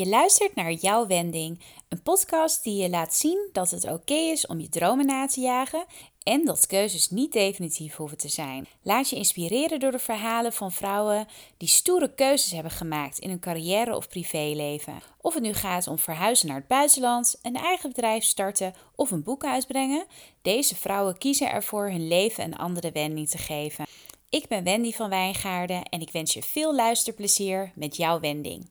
Je luistert naar Jouw Wending, een podcast die je laat zien dat het oké is om je dromen na te jagen en dat keuzes niet definitief hoeven te zijn. Laat je inspireren door de verhalen van vrouwen die stoere keuzes hebben gemaakt in hun carrière of privéleven. Of het nu gaat om verhuizen naar het buitenland, een eigen bedrijf starten of een boek uitbrengen, deze vrouwen kiezen ervoor hun leven een andere wending te geven. Ik ben Wendy van Wijngaarden en ik wens je veel luisterplezier met jouw wending.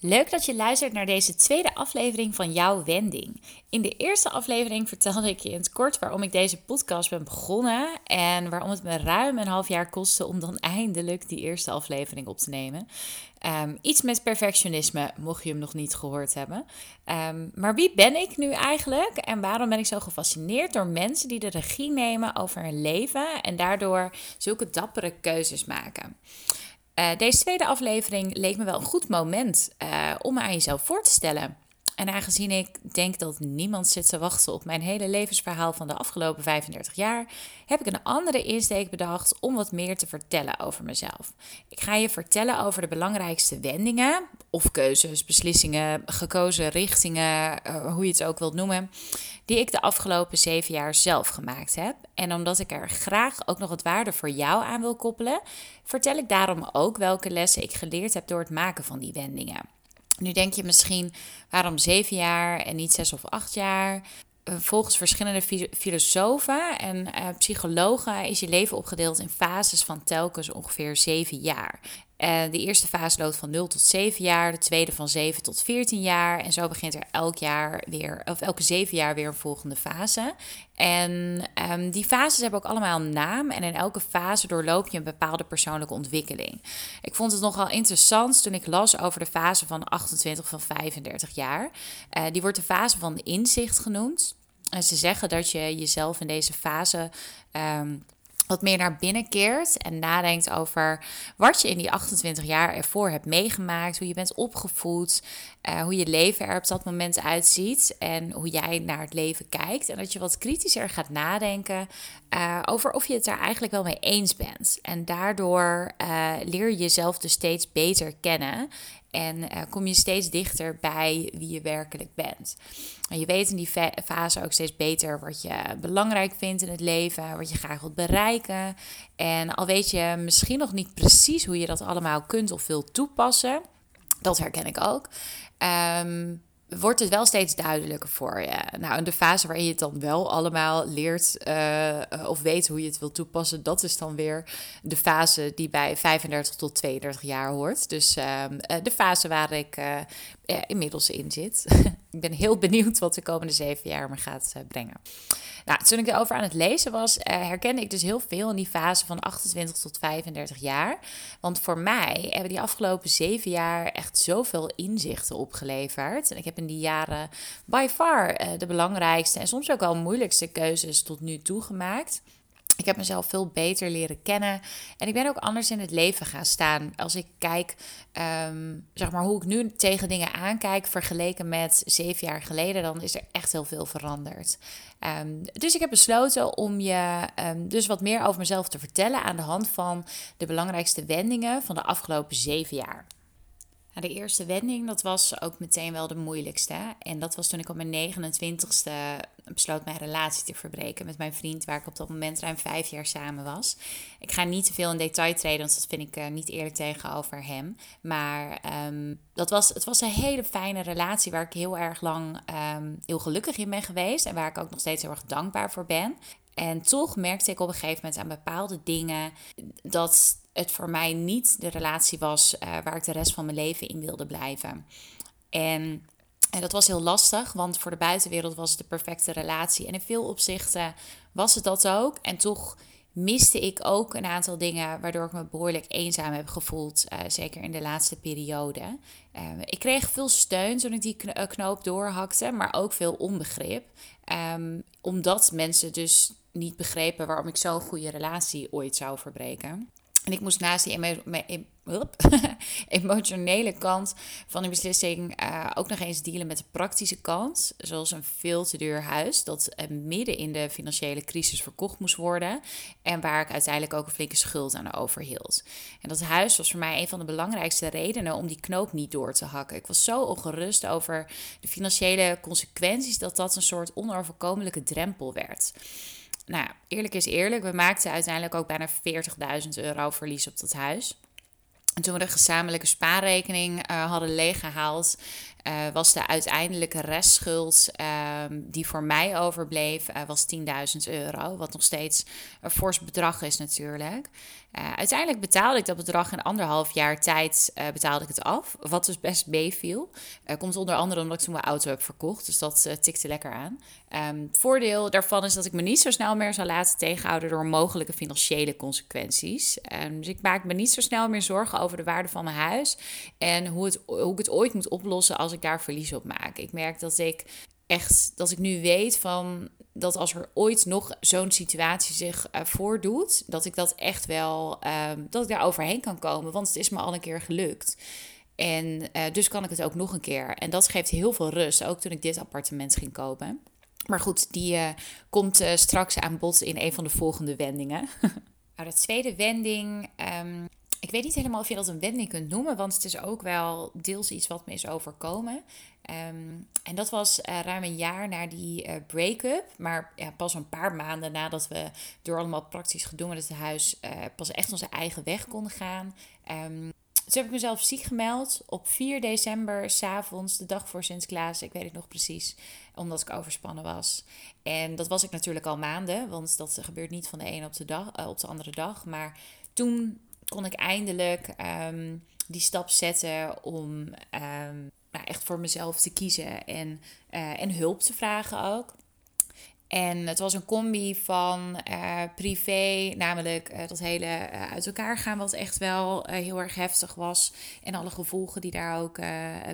Leuk dat je luistert naar deze tweede aflevering van Jouw Wending. In de eerste aflevering vertelde ik je in het kort waarom ik deze podcast ben begonnen en waarom het me ruim een half jaar kostte om dan eindelijk die eerste aflevering op te nemen. Ehm, iets met perfectionisme, mocht je hem nog niet gehoord hebben. Ehm, maar wie ben ik nu eigenlijk en waarom ben ik zo gefascineerd door mensen die de regie nemen over hun leven en daardoor zulke dappere keuzes maken? Uh, deze tweede aflevering leek me wel een goed moment uh, om me aan jezelf voor te stellen. En aangezien ik denk dat niemand zit te wachten op mijn hele levensverhaal van de afgelopen 35 jaar, heb ik een andere insteek bedacht om wat meer te vertellen over mezelf. Ik ga je vertellen over de belangrijkste wendingen, of keuzes, beslissingen, gekozen richtingen, uh, hoe je het ook wilt noemen, die ik de afgelopen zeven jaar zelf gemaakt heb. En omdat ik er graag ook nog wat waarde voor jou aan wil koppelen, vertel ik daarom ook welke lessen ik geleerd heb door het maken van die wendingen. Nu denk je misschien, waarom zeven jaar en niet zes of acht jaar? Eh, volgens verschillende filosofen en uh, psychologen is je leven opgedeeld in fases van telkens ongeveer zeven jaar. Uh, de eerste fase loopt van 0 tot 7 jaar, de tweede van 7 tot 14 jaar. En zo begint er elk jaar weer, of elke zeven jaar weer een volgende fase. En um, die fases hebben ook allemaal een naam. En in elke fase doorloop je een bepaalde persoonlijke ontwikkeling. Ik vond het nogal interessant toen ik las over de fase van 28 van 35 jaar. Uh, die wordt de fase van inzicht genoemd. En ze zeggen dat je jezelf in deze fase. Um, wat meer naar binnen keert en nadenkt over wat je in die 28 jaar ervoor hebt meegemaakt, hoe je bent opgevoed, uh, hoe je leven er op dat moment uitziet en hoe jij naar het leven kijkt. En dat je wat kritischer gaat nadenken uh, over of je het daar eigenlijk wel mee eens bent. En daardoor uh, leer je jezelf dus steeds beter kennen en uh, kom je steeds dichter bij wie je werkelijk bent. En je weet in die fase ook steeds beter wat je belangrijk vindt in het leven, wat je graag wilt bereiken. En al weet je misschien nog niet precies hoe je dat allemaal kunt of wilt toepassen, dat herken ik ook. Um, wordt het wel steeds duidelijker voor je. Nou, de fase waarin je het dan wel allemaal leert uh, of weet hoe je het wil toepassen, dat is dan weer de fase die bij 35 tot 32 jaar hoort. Dus uh, de fase waar ik inmiddels in zit. ik ben heel benieuwd wat de komende zeven jaar me gaat brengen. Nou, toen ik erover aan het lezen was, uh, herkende ik dus heel veel in die fase van 28 tot 35 jaar. Want voor mij hebben die afgelopen zeven jaar echt zoveel inzichten opgeleverd. En ik heb in die jaren by far uh, de belangrijkste en soms ook wel moeilijkste keuzes tot nu toe gemaakt. Ik heb mezelf veel beter leren kennen. En ik ben ook anders in het leven gaan staan. Als ik kijk, um, zeg maar, hoe ik nu tegen dingen aankijk, vergeleken met zeven jaar geleden, dan is er echt heel veel veranderd. Um, dus ik heb besloten om je um, dus wat meer over mezelf te vertellen aan de hand van de belangrijkste wendingen van de afgelopen zeven jaar. Nou, de eerste wending, dat was ook meteen wel de moeilijkste. En dat was toen ik op mijn 29ste besloot mijn relatie te verbreken met mijn vriend, waar ik op dat moment ruim vijf jaar samen was. Ik ga niet te veel in detail treden, want dat vind ik uh, niet eerlijk tegenover hem. Maar um, dat was, het was een hele fijne relatie waar ik heel erg lang um, heel gelukkig in ben geweest. En waar ik ook nog steeds heel erg dankbaar voor ben. En toch merkte ik op een gegeven moment aan bepaalde dingen dat het voor mij niet de relatie was uh, waar ik de rest van mijn leven in wilde blijven. En, dat was heel lastig, want voor de buitenwereld was het de perfecte relatie. En in veel opzichten was het dat ook. En toch miste ik ook een aantal dingen waardoor ik me behoorlijk eenzaam heb gevoeld, uh, zeker in de laatste periode. Uh, ik kreeg veel steun toen ik die knoop doorhakte, maar ook veel onbegrip. Um, omdat mensen dus niet begrepen waarom ik zo'n goede relatie ooit zou verbreken. En ik moest naast die emotionele kant van die beslissing uh, ook nog eens dealen met de praktische kant. Zoals een veel te duur huis dat uh, midden in de financiële crisis verkocht moest worden. En waar ik uiteindelijk ook een flinke schuld aan overhield. En dat huis was voor mij een van de belangrijkste redenen om die knoop niet door te hakken. Ik was zo ongerust over de financiële consequenties dat dat een soort onoverkomelijke drempel werd nou, eerlijk is eerlijk, we maakten uiteindelijk ook bijna 40.000 euro verlies op dat huis. En toen we de gezamenlijke spaarrekening uh, hadden leeggehaald, uh, was de uiteindelijke restschuld ehm, die voor mij overbleef, uh, was 10.000 euro. Wat nog steeds een fors bedrag is natuurlijk. Uh, uiteindelijk betaalde ik dat bedrag in anderhalf jaar tijd uh, betaalde ik het af. Wat dus best meeviel. Uh, komt onder andere omdat ik toen mijn auto heb verkocht. Dus dat tikte lekker aan. Um, voordeel daarvan is dat ik me niet zo snel meer zou laten tegenhouden door mogelijke financiële consequenties. Um, dus ik maak me niet zo snel meer zorgen over de waarde van mijn huis. En hoe, het, hoe ik het ooit moet oplossen als ik daar verlies op maak. Ik merk dat ik echt dat ik nu weet van dat als er ooit nog zo'n situatie zich uh, voordoet, dat ik dat echt wel, um, dat ik daar overheen kan komen. Want het is me al een keer gelukt. En uh, dus kan ik het ook nog een keer. En dat geeft heel veel rust, ook toen ik dit appartement ging kopen. Maar goed, die uh, komt straks aan bod in een van de volgende wendingen. nou, de tweede wending. Um, ik weet niet helemaal of je dat een wending kunt noemen, want het is ook wel deels iets wat me is overkomen. Um, en dat was uh, ruim een jaar na die uh, break-up. Maar ja, pas een paar maanden nadat we door allemaal praktisch gedoe met het huis uh, pas echt onze eigen weg konden gaan. Um, dus heb ik mezelf ziek gemeld op 4 december, s'avonds, de dag voor Sinterklaas. Ik weet het nog precies, omdat ik overspannen was. En dat was ik natuurlijk al maanden, want dat gebeurt niet van de ene op de, dag, op de andere dag. Maar toen kon ik eindelijk um, die stap zetten om nou, echt voor mezelf te kiezen en, uh, en hulp te vragen ook. En het was een combi van uh, privé, namelijk uh, dat hele uit elkaar gaan, wat echt wel heel erg heftig was. En alle gevolgen die daar ook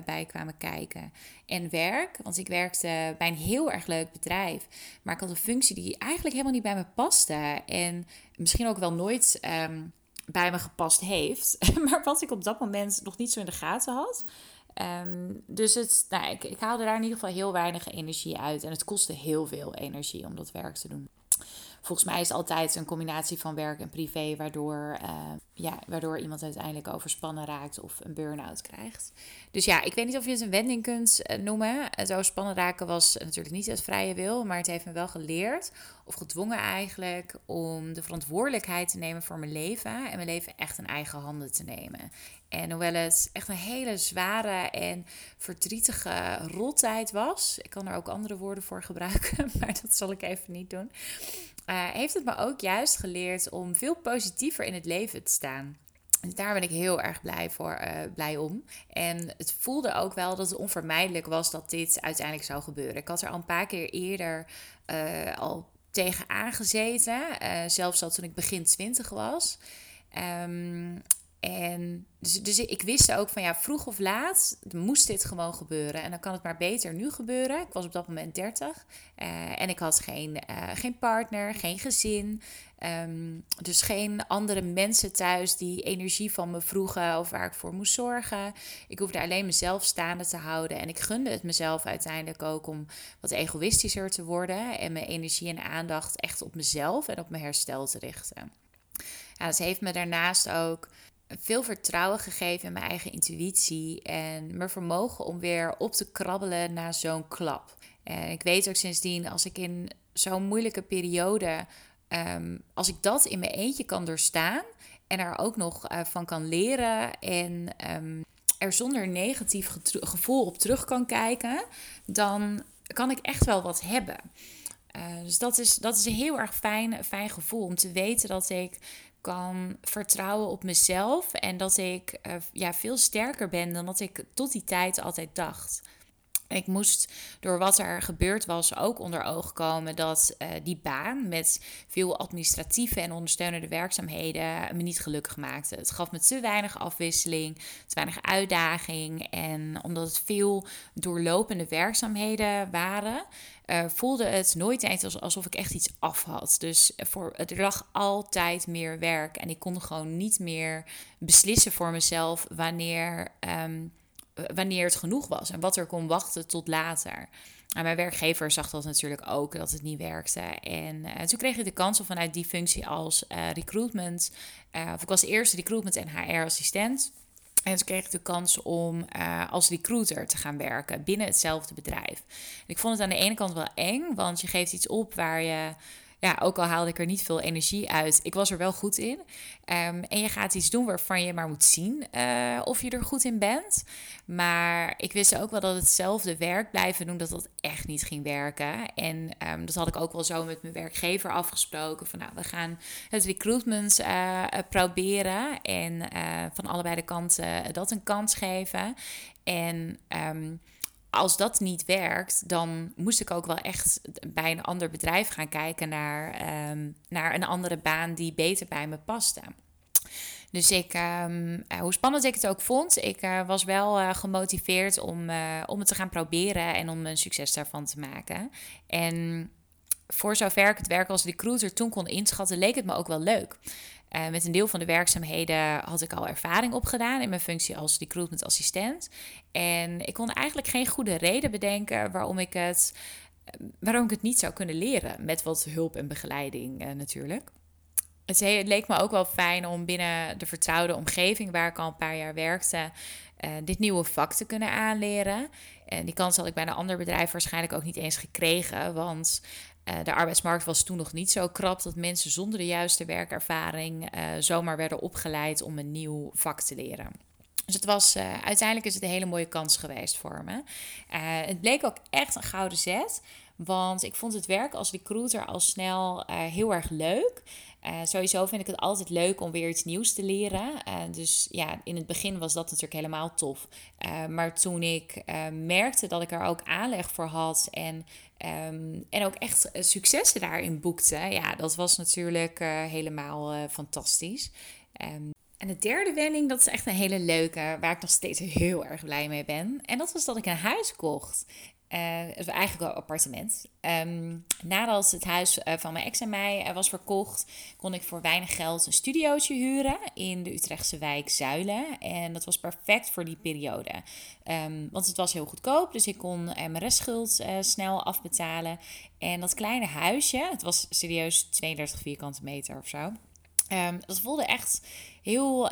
bij kwamen kijken. En werk, want ik werkte bij een heel erg leuk bedrijf. Maar ik had een functie die eigenlijk helemaal niet bij me paste. En misschien ook wel nooit. Um, bij me gepast heeft. maar wat ik op dat moment nog niet zo in de gaten had. Um, dus het, nou, ik, ik haalde daar in ieder geval heel weinig energie uit. En het kostte heel veel energie om dat werk te doen. Volgens mij is het altijd een combinatie van werk en privé, waardoor, uh, ja, waardoor iemand uiteindelijk overspannen raakt of een burn-out krijgt. Dus ja, ik weet niet of je het een wending kunt uh, noemen. Zo spannen raken was natuurlijk niet het vrije wil, maar het heeft me wel geleerd, of gedwongen eigenlijk, om de verantwoordelijkheid te nemen voor mijn leven en mijn leven echt in eigen handen te nemen. En hoewel het echt een hele zware en verdrietige rottijd was, ik kan er ook andere woorden voor gebruiken, maar dat zal ik even niet doen, uh, heeft het me ook juist geleerd om veel positiever in het leven te staan. Dus daar ben ik heel erg blij, voor, uh, blij om. En het voelde ook wel dat het onvermijdelijk was dat dit uiteindelijk zou gebeuren. Ik had er al een paar keer eerder uh, al tegen aangezeten. zelfs al toen ik begin twintig was. Um, en dus, dus ik wist ook van ja, vroeg of laat moest dit gewoon gebeuren. En dan kan het maar beter nu gebeuren. Ik was op dat moment 30 uh, eh, en ik had geen, uh, geen partner, geen gezin. Um, dus geen andere mensen thuis die energie van me vroegen of waar ik voor moest zorgen. Ik hoefde alleen mezelf staande te houden. En ik gunde het mezelf uiteindelijk ook om wat egoïstischer te worden. En mijn energie en aandacht echt op mezelf en op mijn herstel te richten. Ja, dat heeft me daarnaast ook veel vertrouwen gegeven in mijn eigen intuïtie en mijn vermogen om weer op te krabbelen na zo'n klap. En ik weet ook sindsdien, als ik in zo'n moeilijke periode, um, als ik dat in mijn eentje kan doorstaan en er ook nog uh, van kan leren en um, er zonder negatief gevoel op terug kan kijken, dan kan ik echt wel wat hebben. Uh, dus dat is, dat is een heel erg fijn, fijn gevoel om te weten dat ik kan vertrouwen op mezelf en dat ik uh, ja, veel sterker ben dan dat ik tot die tijd altijd dacht. Ik moest door wat er gebeurd was ook onder ogen komen dat uh, die baan met veel administratieve en ondersteunende werkzaamheden me niet gelukkig maakte. Het gaf me te weinig afwisseling, te weinig uitdaging. En omdat het veel doorlopende werkzaamheden waren, uh, voelde het nooit eens alsof ik echt iets af had. Dus voor, het lag altijd meer werk en ik kon gewoon niet meer beslissen voor mezelf wanneer. Um, wanneer het genoeg was en wat er kon wachten tot later. En mijn werkgever zag dat natuurlijk ook, dat het niet werkte. En uh, toen kreeg ik de kans om vanuit die functie als recruitment, of ik was eerst recruitment en HR-assistent. En toen kreeg de kans om als recruiter te gaan werken binnen hetzelfde bedrijf. ik vond het aan de ene kant wel eng, want je geeft iets op waar je ja, ook al haalde ik er niet veel energie uit, ik was er wel goed in. Um, en je gaat iets doen waarvan je maar moet zien uh, of je er goed in bent. Maar ik wist ook wel dat hetzelfde werk blijven doen, dat dat echt niet ging werken. En um, dat had ik ook wel zo met mijn werkgever afgesproken. Van nou, we gaan het recruitment uh, proberen. En van allebei de kanten dat een kans geven. En um, als dat niet werkt, dan moest ik ook wel echt bij een ander bedrijf gaan kijken naar, ehm, naar een andere baan die beter bij me paste. Dus ik, um, hoe spannend ik het ook vond, ik uh, was wel uh, gemotiveerd om, om het te gaan proberen en om een succes daarvan te maken. En voor zover ik het werk als recruiter toen kon inschatten, leek het me ook wel leuk. Uh, met een deel van de werkzaamheden had ik al ervaring opgedaan in mijn functie als recruitment assistent. En ik kon eigenlijk geen goede reden bedenken waarom ik het, waarom ik het niet zou kunnen leren. Met wat hulp en begeleiding uh, natuurlijk. Het, leek me ook wel fijn om binnen de vertrouwde omgeving waar ik al een paar jaar werkte, dit nieuwe vak te kunnen aanleren. En die kans had ik bij een ander bedrijf waarschijnlijk ook niet eens gekregen. Want de arbeidsmarkt was toen nog niet zo krap dat mensen zonder de juiste werkervaring uh, zomaar werden opgeleid om een nieuw vak te leren. Dus het was, uh, uiteindelijk is het een hele mooie kans geweest voor me. het bleek ook echt een gouden zet. Want ik vond het werk als recruiter al snel heel erg leuk. Uh, sowieso vind ik het altijd leuk om weer iets nieuws te leren. Uh, dus ja, in het begin was dat natuurlijk helemaal tof. Uh, maar toen ik merkte dat ik er ook aanleg voor had en, um, en ook echt successen daarin boekte, ja, dat was natuurlijk helemaal fantastisch. Um, en de derde wending, dat is echt een hele leuke, waar ik nog steeds heel erg blij mee ben. En dat was dat ik een huis kocht. Uh, eigenlijk een appartement. Um, nadat het huis uh, van mijn ex en mij uh, was verkocht, kon ik voor weinig geld een studiootje huren in de Utrechtse wijk Zuilen. En dat was perfect voor die periode. Um, want het was heel goedkoop, dus ik kon mijn restschuld snel afbetalen. En dat kleine huisje, het was serieus 32 vierkante meter of zo. Um, dat voelde echt heel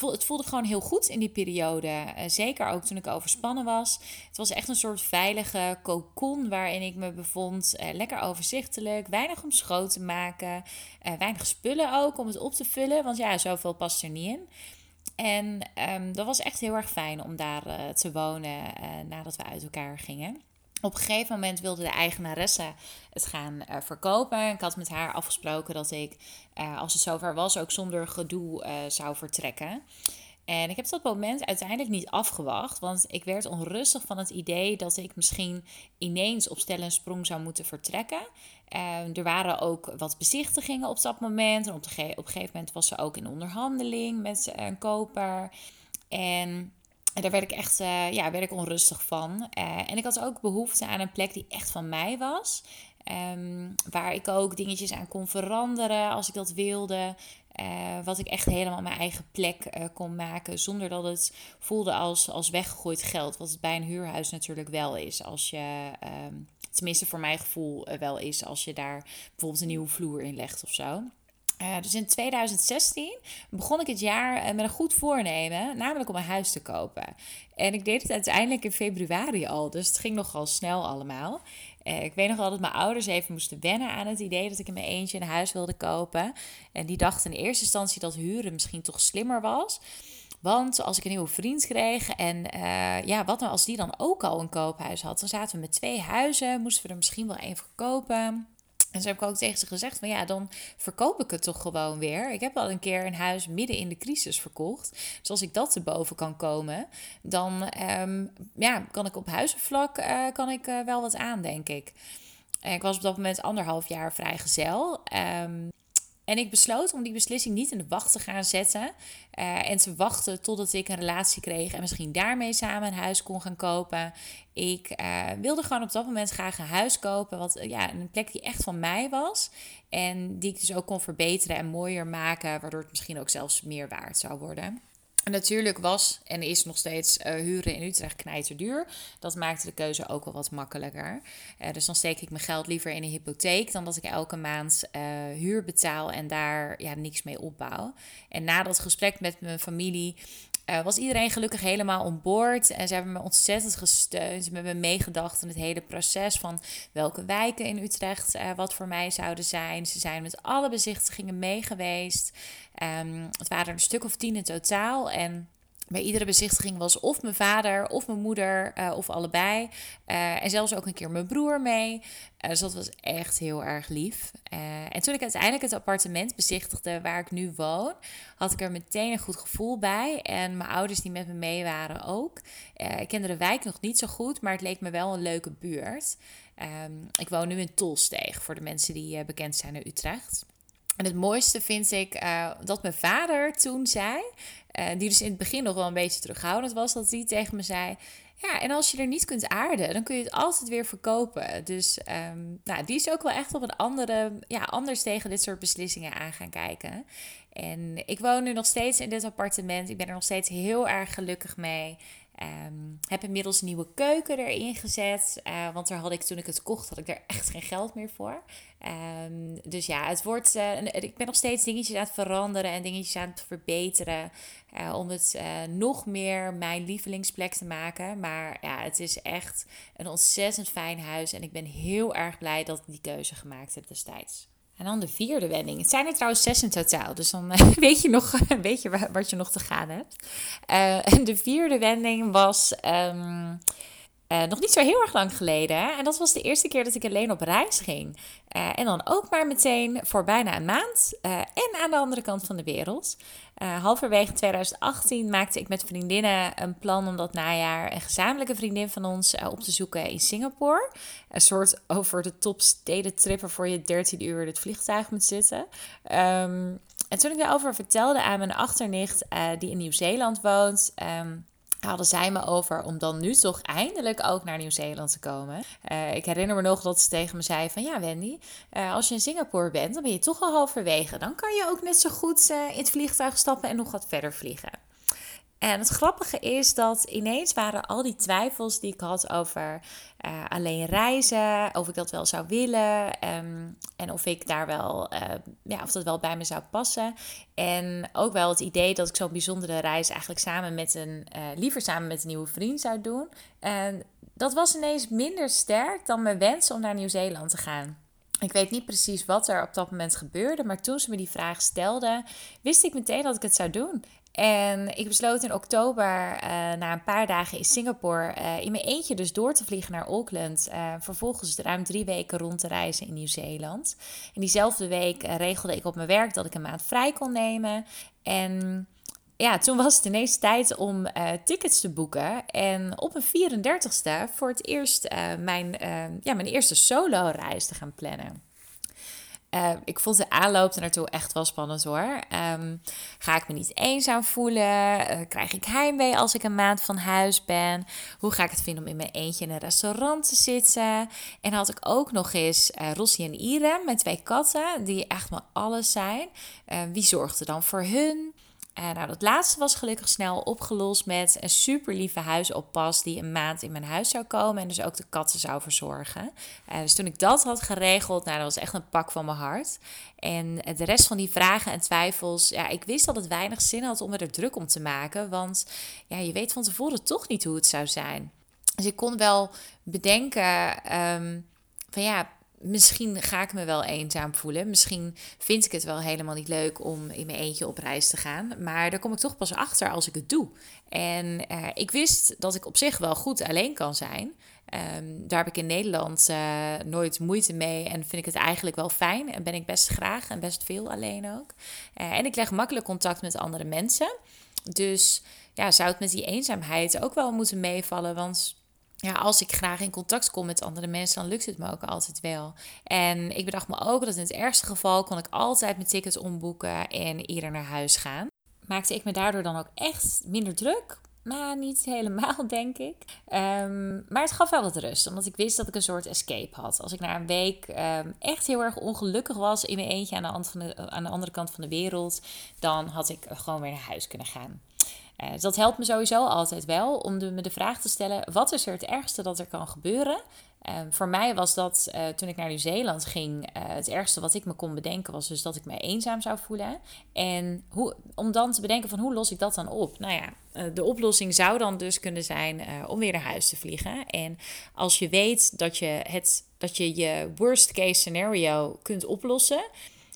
het voelde gewoon heel goed in die periode. Uh, zeker ook toen ik overspannen was. Het was echt een soort veilige cocon waarin ik me bevond. Uh, lekker overzichtelijk, weinig om schoot te maken. Uh, weinig spullen ook om het op te vullen. Want ja, zoveel past er niet in. En um, dat was echt heel erg fijn om daar te wonen nadat we uit elkaar gingen. Op een gegeven moment wilde de eigenaresse het gaan uh, verkopen. Ik had met haar afgesproken dat ik, uh, als het zover was, ook zonder gedoe uh, zou vertrekken. En ik heb dat moment uiteindelijk niet afgewacht, want ik werd onrustig van het idee dat ik misschien ineens op stel en sprong zou moeten vertrekken. er waren ook wat bezichtigingen op dat moment. En op, op een gegeven moment was ze ook in onderhandeling met een koper. En en daar werd ik echt uh, ja, werd ik onrustig van. Uh, en ik had ook behoefte aan een plek die echt van mij was. Um, waar ik ook dingetjes aan kon veranderen als ik dat wilde. Uh, wat ik echt helemaal mijn eigen plek kon maken. Zonder dat het voelde als, als weggegooid geld. Wat het bij een huurhuis natuurlijk wel is. Als je, um, tenminste voor mijn gevoel wel is. Als je daar bijvoorbeeld een nieuwe vloer in legt of zo. Uh, dus in 2016 begon ik het jaar uh, met een goed voornemen, namelijk om een huis te kopen. En ik deed het uiteindelijk in februari al, dus het ging nogal snel allemaal. Uh, ik weet nog wel dat mijn ouders even moesten wennen aan het idee dat ik in mijn eentje een huis wilde kopen. En die dachten in eerste instantie dat huren misschien toch slimmer was. Want als ik een nieuwe vriend kreeg en ja, wat nou als die dan ook al een koophuis had? Dan zaten we met twee huizen, moesten we er misschien wel één verkopen. En zo heb ik ook tegen ze gezegd van ja, dan verkoop ik het toch gewoon weer. Ik heb al een keer een huis midden in de crisis verkocht. Dus als ik dat te boven kan komen, dan ehm, ja, kan ik op huizenvlak uh, kan ik, uh, wel wat aan, denk ik. En ik was op dat moment anderhalf jaar vrijgezel. Um, en ik besloot om die beslissing niet in de wacht te gaan zetten. Uh, en te wachten totdat ik een relatie kreeg en misschien daarmee samen een huis kon gaan kopen. Ik uh, wilde gewoon op dat moment graag een huis kopen. Wat, ja, een plek die echt van mij was. En die ik dus ook kon verbeteren en mooier maken. Waardoor het misschien ook zelfs meer waard zou worden. Natuurlijk was en is nog steeds uh, huren in Utrecht knijterduur. Dat maakte de keuze ook wel wat makkelijker. Uh, dus dan steek ik mijn geld liever in een hypotheek dan dat ik elke maand uh, huur betaal en daar ja, niks mee opbouw. En na dat gesprek met mijn familie was iedereen gelukkig helemaal on board. En ze hebben me ontzettend gesteund. Ze hebben me meegedacht in het hele proces van welke wijken in Utrecht wat voor mij zouden zijn. Ze zijn met alle bezichtigingen mee geweest. Um, het waren een stuk of tien in totaal. En bij iedere bezichtiging was of mijn vader of mijn moeder uh, of allebei. Uh, en zelfs ook een keer mijn broer mee. Uh, dus dat was echt heel erg lief. en toen ik uiteindelijk het appartement bezichtigde waar ik nu woon, had ik er meteen een goed gevoel bij. En mijn ouders die met me mee waren ook. ik kende de wijk nog niet zo goed, maar het leek me wel een leuke buurt. Um, ik woon nu in Tolsteeg, voor de mensen die bekend zijn in Utrecht. En het mooiste vind ik uh, dat mijn vader toen zei, uh, die dus in het begin nog wel een beetje terughoudend was, dat hij tegen me zei: Ja, en als je er niet kunt aarden, dan kun je het altijd weer verkopen. Dus um, nou, die is ook wel echt op een andere, ja, anders tegen dit soort beslissingen aan gaan kijken. En ik woon nu nog steeds in dit appartement. Ik ben er nog steeds heel erg gelukkig mee. Um, heb inmiddels een nieuwe keuken erin gezet. Uh, want daar had ik toen ik het kocht, had ik er echt geen geld meer voor. Um, dus ja, het wordt. Uh, ik ben nog steeds dingetjes aan het veranderen en dingetjes aan het verbeteren. Uh, om het nog meer mijn lievelingsplek te maken. Maar ja, het is echt een ontzettend fijn huis. En ik ben heel erg blij dat ik die keuze gemaakt heb destijds. En dan de vierde wending. Het zijn er trouwens zes in totaal. Dus dan weet je nog weet je wat je nog te gaan hebt. Uh, en de vierde wending was um, uh, nog niet zo heel erg lang geleden. En dat was de eerste keer dat ik alleen op reis ging. Uh, en dan ook maar meteen voor bijna een maand. Uh, en aan de andere kant van de wereld. halverwege 2018 maakte ik met vriendinnen een plan om dat najaar een gezamenlijke vriendin van ons op te zoeken in Singapore. Een soort over de top stedentripper voor je 13 uur in het vliegtuig moet zitten. Um, en toen ik daarover vertelde aan mijn achternicht, die in Nieuw-Zeeland woont. Um, hadden zij me over om dan nu toch eindelijk ook naar Nieuw-Zeeland te komen. Uh, ik herinner me nog dat ze tegen me zei van ja Wendy, uh, als je in Singapore bent, dan ben je toch al halverwege. Dan kan je ook net zo goed uh, in het vliegtuig stappen en nog wat verder vliegen. En het grappige is dat ineens waren al die twijfels die ik had over uh, alleen reizen, of ik dat wel zou willen um, en of ik daar wel, uh, ja, of dat wel bij me zou passen. En ook wel het idee dat ik zo'n bijzondere reis eigenlijk samen met een, uh, liever samen met een nieuwe vriend zou doen. En dat was ineens minder sterk dan mijn wens om naar Nieuw-Zeeland te gaan. Ik weet niet precies wat er op dat moment gebeurde, maar toen ze me die vraag stelde, wist ik meteen dat ik het zou doen. En ik besloot in oktober, uh, na een paar dagen in Singapore, uh, in mijn eentje dus door te vliegen naar Auckland. Uh, vervolgens ruim drie weken rond te reizen in Nieuw-Zeeland. En diezelfde week regelde ik op mijn werk dat ik een maand vrij kon nemen. En ja, toen was het ineens tijd om tickets te boeken. En op een 34ste voor het eerst mijn, ja, mijn eerste solo-reis te gaan plannen. Uh, ik vond de aanloop naartoe echt wel spannend hoor. Um, ga ik me niet eenzaam voelen? Uh, krijg ik heimwee als ik een maand van huis ben? Hoe ga ik het vinden om in mijn eentje in een restaurant te zitten? En had ik ook nog eens uh, Rossi en Irem, mijn twee katten, die echt maar alles zijn. wie zorgde dan voor hun? Uh, nou, dat laatste was gelukkig snel opgelost met een super lieve huisoppas die een maand in mijn huis zou komen en dus ook de katten zou verzorgen. Uh, dus toen ik dat had geregeld, nou, dat was echt een pak van mijn hart. En de rest van die vragen en twijfels, ja, ik wist dat het weinig zin had om er druk om te maken, want ja, je weet van tevoren toch niet hoe het zou zijn. Dus ik kon wel bedenken um, van ja, misschien ga ik me wel eenzaam voelen. Misschien vind ik het wel helemaal niet leuk om in mijn eentje op reis te gaan. Maar daar kom ik toch pas achter als ik het doe. En uh, ik wist dat ik op zich wel goed alleen kan zijn. Um, daar heb ik in Nederland uh, nooit moeite mee en vind ik het eigenlijk wel fijn. En ben ik best graag en best veel alleen ook. Uh, en ik leg makkelijk contact met andere mensen. Dus ja, zou het met die eenzaamheid ook wel moeten meevallen. Want ja, als ik graag in contact kom met andere mensen, dan lukt het me ook altijd wel. En ik bedacht me ook dat in het ergste geval kon ik altijd mijn tickets omboeken en eerder naar huis gaan. Maakte ik me daardoor dan ook echt minder druk? Nou, niet helemaal, denk ik. Um, maar het gaf wel wat rust, omdat ik wist dat ik een soort escape had. Als ik na een week um, echt heel erg ongelukkig was in mijn eentje aan de, aan de andere kant van de wereld, dan had ik gewoon weer naar huis kunnen gaan. Uh, dat helpt me sowieso altijd wel om me de vraag te stellen: wat is er het ergste dat er kan gebeuren? Uh, voor mij was dat uh, toen ik naar Nieuw-Zeeland ging, het ergste wat ik me kon bedenken was dus dat ik me eenzaam zou voelen. En hoe, om dan te bedenken van hoe los ik dat dan op? Nou ja, de oplossing zou dan dus kunnen zijn om weer naar huis te vliegen. En als je weet dat je, het, dat je je worst case scenario kunt oplossen,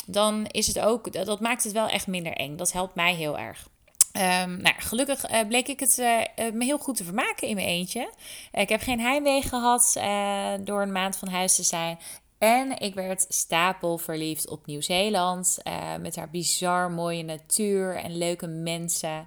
dan is het ook, dat maakt het wel echt minder eng. Dat helpt mij heel erg. Um, nou, gelukkig uh, bleek ik het uh, me heel goed te vermaken in mijn eentje. ik heb geen heimwee gehad door een maand van huis te zijn. En ik werd stapel verliefd op Nieuw-Zeeland. met haar bizar mooie natuur en leuke mensen.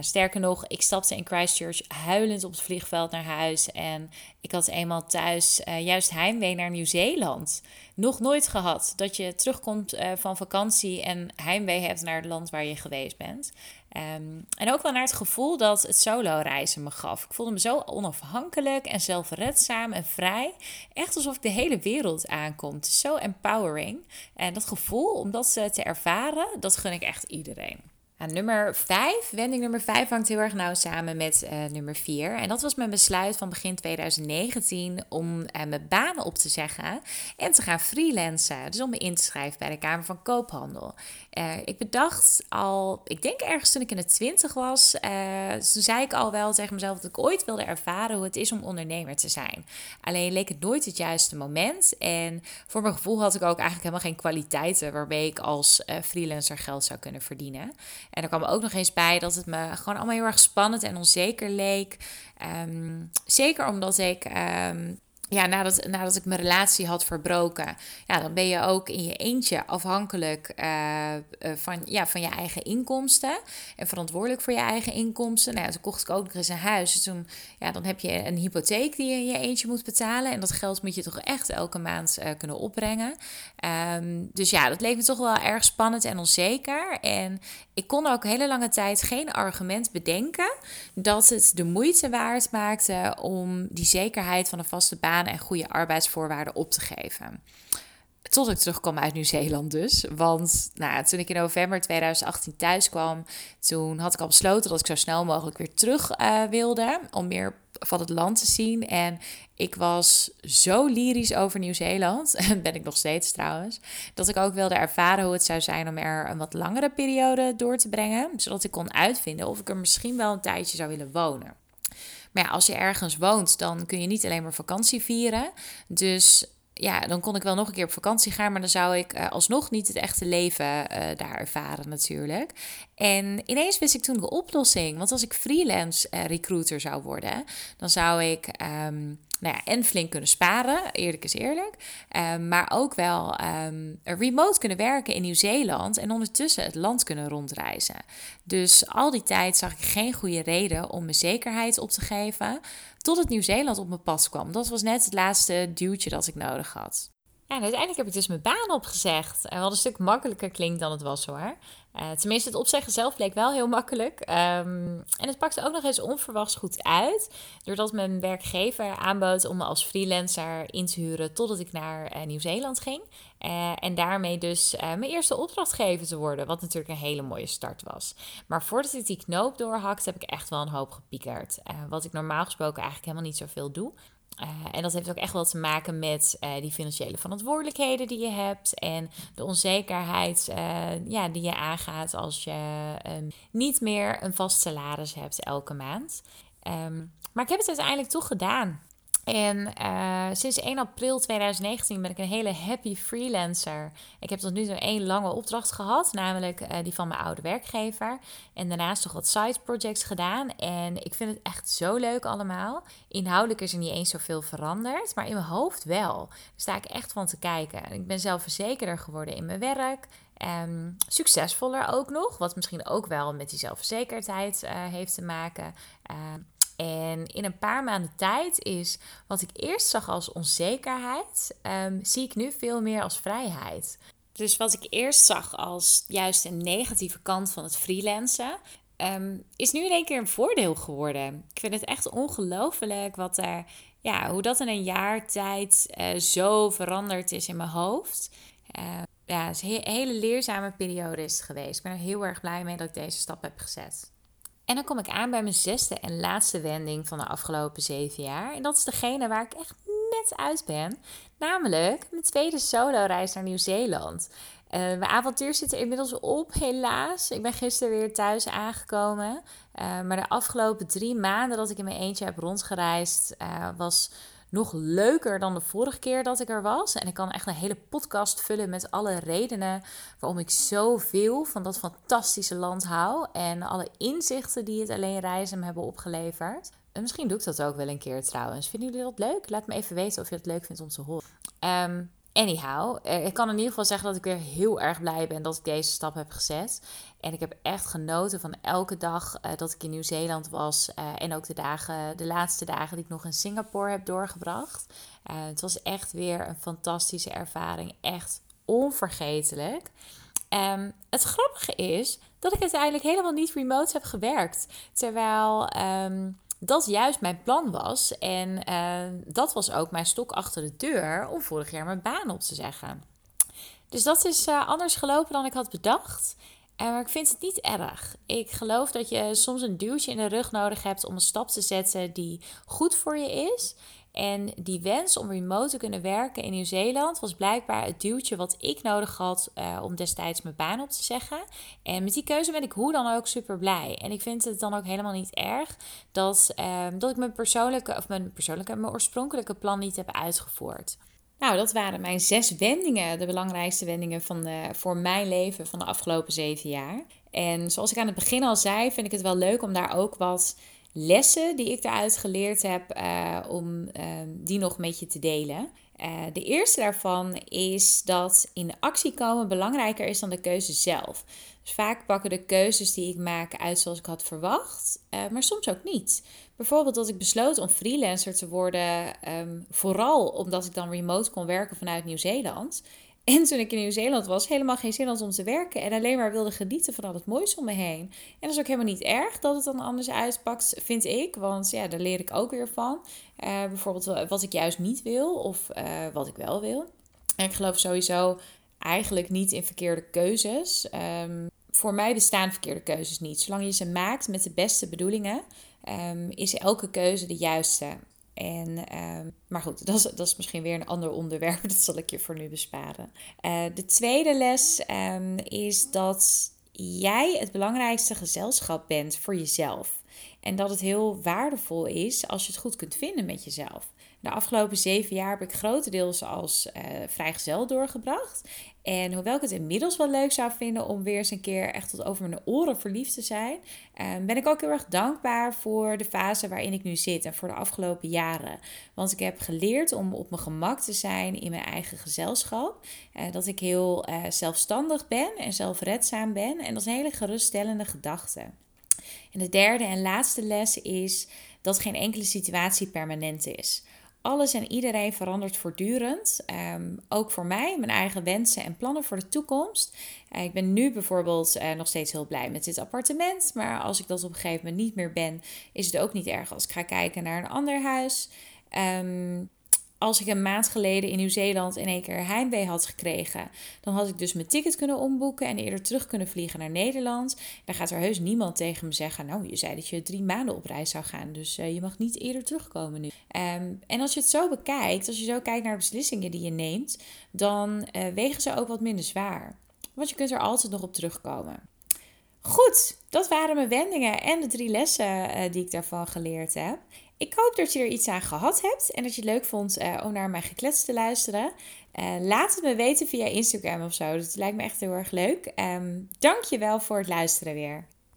sterker nog, ik stapte in Christchurch huilend op het vliegveld naar huis. En ik had eenmaal thuis juist heimwee naar Nieuw-Zeeland. Nog nooit gehad dat je terugkomt van vakantie en heimwee hebt naar het land waar je geweest bent. Um, en ook wel naar het gevoel dat het solo reizen me gaf. Ik voelde me zo onafhankelijk en zelfredzaam en vrij. Echt alsof ik de hele wereld aankom. zo empowering. En dat gevoel om dat te ervaren, dat gun ik echt iedereen. Nou, nummer 5, wending nummer 5 hangt heel erg nauw samen met uh, nummer 4. En dat was mijn besluit van begin 2019 om uh, mijn banen op te zeggen en te gaan freelancen. Dus om me in te schrijven bij de Kamer van Koophandel. Uh, ik bedacht al, ik denk ergens toen ik in de 20 was, zei ik al wel tegen mezelf dat ik ooit wilde ervaren hoe het is om ondernemer te zijn. Alleen leek het nooit het juiste moment. En voor mijn gevoel had ik ook eigenlijk helemaal geen kwaliteiten waarmee ik als freelancer geld zou kunnen verdienen. En er kwam ook nog eens bij dat het me gewoon allemaal heel erg spannend en onzeker leek. Ehm, zeker omdat ik ehm, ja, nadat, nadat ik mijn relatie had verbroken, ja, dan ben je ook in je eentje afhankelijk uh, van, ja, van je eigen inkomsten. En verantwoordelijk voor je eigen inkomsten. Nou, ja, toen kocht ik ook nog eens een huis. Dus toen, ja, dan heb je een hypotheek die je in je eentje moet betalen. En dat geld moet je toch echt elke maand uh, kunnen opbrengen. Um, dus ja, dat leek me toch wel erg spannend en onzeker. En ik kon ook hele lange tijd geen argument bedenken dat het de moeite waard maakte om die zekerheid van een vaste baan en goede arbeidsvoorwaarden op te geven. Tot ik terugkwam uit Nieuw-Zeeland dus. Want nou, toen ik in november 2018 thuis kwam, toen had ik al besloten dat ik zo snel mogelijk weer terug uh, wilde. Om meer van het land te zien. En ik was zo lyrisch over Nieuw-Zeeland. En ben ik nog steeds trouwens. Dat ik ook wilde ervaren hoe het zou zijn om er een wat langere periode door te brengen. Zodat ik kon uitvinden of ik er misschien wel een tijdje zou willen wonen. Maar ja, als je ergens woont, dan kun je niet alleen maar vakantie vieren. Dus ja, dan kon ik wel nog een keer op vakantie gaan, maar dan zou ik uh, alsnog niet het echte leven uh, daar ervaren natuurlijk. En ineens wist ik toen de oplossing. Want als ik freelance uh, recruiter zou worden, dan zou ik um, nou ja, en flink kunnen sparen, eerlijk is eerlijk. Um, maar ook wel um, remote kunnen werken in Nieuw-Zeeland en ondertussen het land kunnen rondreizen. Dus al die tijd zag ik geen goede reden om mijn zekerheid op te geven. Tot het Nieuw-Zeeland op mijn pad kwam. Dat was net het laatste duwtje dat ik nodig had. Ja, en uiteindelijk heb ik dus mijn baan opgezegd. En wat een stuk makkelijker klinkt dan het was hoor. Uh, tenminste, het opzeggen zelf bleek wel heel makkelijk. Um, en het pakte ook nog eens onverwachts goed uit. Doordat mijn werkgever aanbood om me als freelancer in te huren totdat ik naar uh, Nieuw-Zeeland ging. En daarmee dus mijn eerste opdrachtgever te worden. Wat natuurlijk een hele mooie start was. Maar voordat ik die knoop doorhakte, heb ik echt wel een hoop gepiekerd. wat ik normaal gesproken eigenlijk helemaal niet zoveel doe. Uh, en dat heeft ook echt wel te maken met uh, die financiële verantwoordelijkheden die je hebt en de onzekerheid uh, ja, die je aangaat als je um, niet meer een vast salaris hebt elke maand. Um, maar ik heb het uiteindelijk toch gedaan. En uh, sinds 1 april 2019 ben ik een hele happy freelancer. Ik heb tot nu toe één lange opdracht gehad, namelijk uh, die van mijn oude werkgever. En daarnaast nog wat side projects gedaan. En ik vind het echt zo leuk allemaal. Inhoudelijk is er niet eens zoveel veranderd, maar in mijn hoofd wel. Daar sta ik echt van te kijken. Ik ben zelfverzekerder geworden in mijn werk. Um, succesvoller ook nog, wat misschien ook wel met die zelfverzekerdheid uh, heeft te maken. En in een paar maanden tijd is wat ik eerst zag als onzekerheid, um, zie ik nu veel meer als vrijheid. Dus wat ik eerst zag als juist een negatieve kant van het freelancen, um, is nu in één keer een voordeel geworden. Ik vind het echt ongelooflijk wat er, ja, hoe dat in een jaar tijd uh, zo veranderd is in mijn hoofd. Uh, ja, het is een hele leerzame periode is geweest. Ik ben er heel erg blij mee dat ik deze stap heb gezet. En dan kom ik aan bij mijn zesde en laatste wending van de afgelopen zeven jaar. En dat is degene waar ik echt net uit ben. Namelijk mijn tweede solo-reis naar Nieuw-Zeeland. Uh, mijn avontuur zit er inmiddels op, helaas. Ik ben gisteren weer thuis aangekomen. Uh, maar de afgelopen drie maanden dat ik in mijn eentje heb rondgereisd, uh, was nog leuker dan de vorige keer dat ik er was. En ik kan echt een hele podcast vullen met alle redenen waarom ik zoveel van dat fantastische land hou. En alle inzichten die het alleen reizen me hebben opgeleverd. En misschien doe ik dat ook wel een keer trouwens. Vinden jullie dat leuk? Laat me even weten of je het leuk vindt om te horen. Um, Anyhow, eh, ik kan in ieder geval zeggen dat ik weer heel erg blij ben dat ik deze stap heb gezet. En ik heb echt genoten van elke dag uh, dat ik in Nieuw-Zeeland was. Uh, en ook de, dagen, de laatste dagen die ik nog in Singapore heb doorgebracht. Het was echt weer een fantastische ervaring. Echt onvergetelijk. Um, het grappige is dat ik uiteindelijk helemaal niet remote heb gewerkt. Terwijl. Um, dat juist mijn plan was. En uh, dat was ook mijn stok achter de deur om vorig jaar mijn baan op te zeggen. Dus dat is uh, anders gelopen dan ik had bedacht. Uh, maar ik vind het niet erg. Ik geloof dat je soms een duwtje in de rug nodig hebt om een stap te zetten die goed voor je is. En die wens om remote te kunnen werken in Nieuw-Zeeland was blijkbaar het duwtje wat ik nodig had uh, om destijds mijn baan op te zeggen. En met die keuze ben ik hoe dan ook super blij. En ik vind het dan ook helemaal niet erg dat, uh, dat ik mijn persoonlijke, of mijn persoonlijke, mijn oorspronkelijke plan niet heb uitgevoerd. Nou, dat waren mijn zes wendingen, de belangrijkste wendingen van voor mijn leven van de afgelopen zeven jaar. En zoals ik aan het begin al zei, vind ik het wel leuk om daar ook wat lessen die ik daaruit geleerd heb, uh, om uh, die nog met je te delen. Uh, de eerste daarvan is dat in actie komen belangrijker is dan de keuze zelf. Dus vaak pakken de keuzes die ik maak uit zoals ik had verwacht, maar soms ook niet. Bijvoorbeeld dat ik besloot om freelancer te worden, um, vooral omdat ik dan remote kon werken vanuit Nieuw-Zeeland. En toen ik in Nieuw-Zeeland was, helemaal geen zin had om te werken. En alleen maar wilde genieten van al het moois om me heen. En dat is ook helemaal niet erg dat het dan anders uitpakt, vind ik. Want ja, daar leer ik ook weer van. Uh, bijvoorbeeld wat ik juist niet wil of uh, wat ik wel wil. En ik geloof sowieso eigenlijk niet in verkeerde keuzes. Um, voor mij bestaan verkeerde keuzes niet. Zolang je ze maakt met de beste bedoelingen, um, is elke keuze de juiste. En, um, maar goed, dat is, dat is misschien weer een ander onderwerp. Dat zal ik je voor nu besparen. Uh, de tweede les um, is dat jij het belangrijkste gezelschap bent voor jezelf. En dat het heel waardevol is als je het goed kunt vinden met jezelf. De afgelopen zeven jaar heb ik grotendeels als uh, vrijgezel doorgebracht. En hoewel ik het inmiddels wel leuk zou vinden om weer eens een keer echt tot over mijn oren verliefd te zijn, um, ben ik ook heel erg dankbaar voor de fase waarin ik nu zit en voor de afgelopen jaren. Want ik heb geleerd om op mijn gemak te zijn in mijn eigen gezelschap. Uh, dat ik heel uh, zelfstandig ben en zelfredzaam ben. En dat is een hele geruststellende gedachte. En de derde en laatste les is dat geen enkele situatie permanent is alles en iedereen verandert voortdurend. Um, ook voor mij, mijn eigen wensen en plannen voor de toekomst. Uh, ik ben nu bijvoorbeeld uh, nog steeds heel blij met dit appartement. Maar als ik dat op een gegeven moment niet meer ben, is het ook niet erg als ik ga kijken naar een ander huis. Um, als ik een maand geleden in Nieuw-Zeeland in één keer heimwee had gekregen, dan had ik dus mijn ticket kunnen omboeken en eerder terug kunnen vliegen naar Nederland. Dan gaat er heus niemand tegen me zeggen: Nou, je zei dat je drie maanden op reis zou gaan, dus uh, je mag niet eerder terugkomen nu. Um, en als je het zo bekijkt, als je zo kijkt naar de beslissingen die je neemt, dan uh, wegen ze ook wat minder zwaar. Want je kunt er altijd nog op terugkomen. Goed, dat waren mijn wendingen en de drie lessen eh, die ik daarvan geleerd heb. Ik hoop dat je er iets aan gehad hebt en dat je het leuk vond uh, om naar mijn geklets te luisteren. Uh, laat het me weten via Instagram of zo. Dat lijkt me echt heel erg leuk. Dank je wel voor het luisteren weer.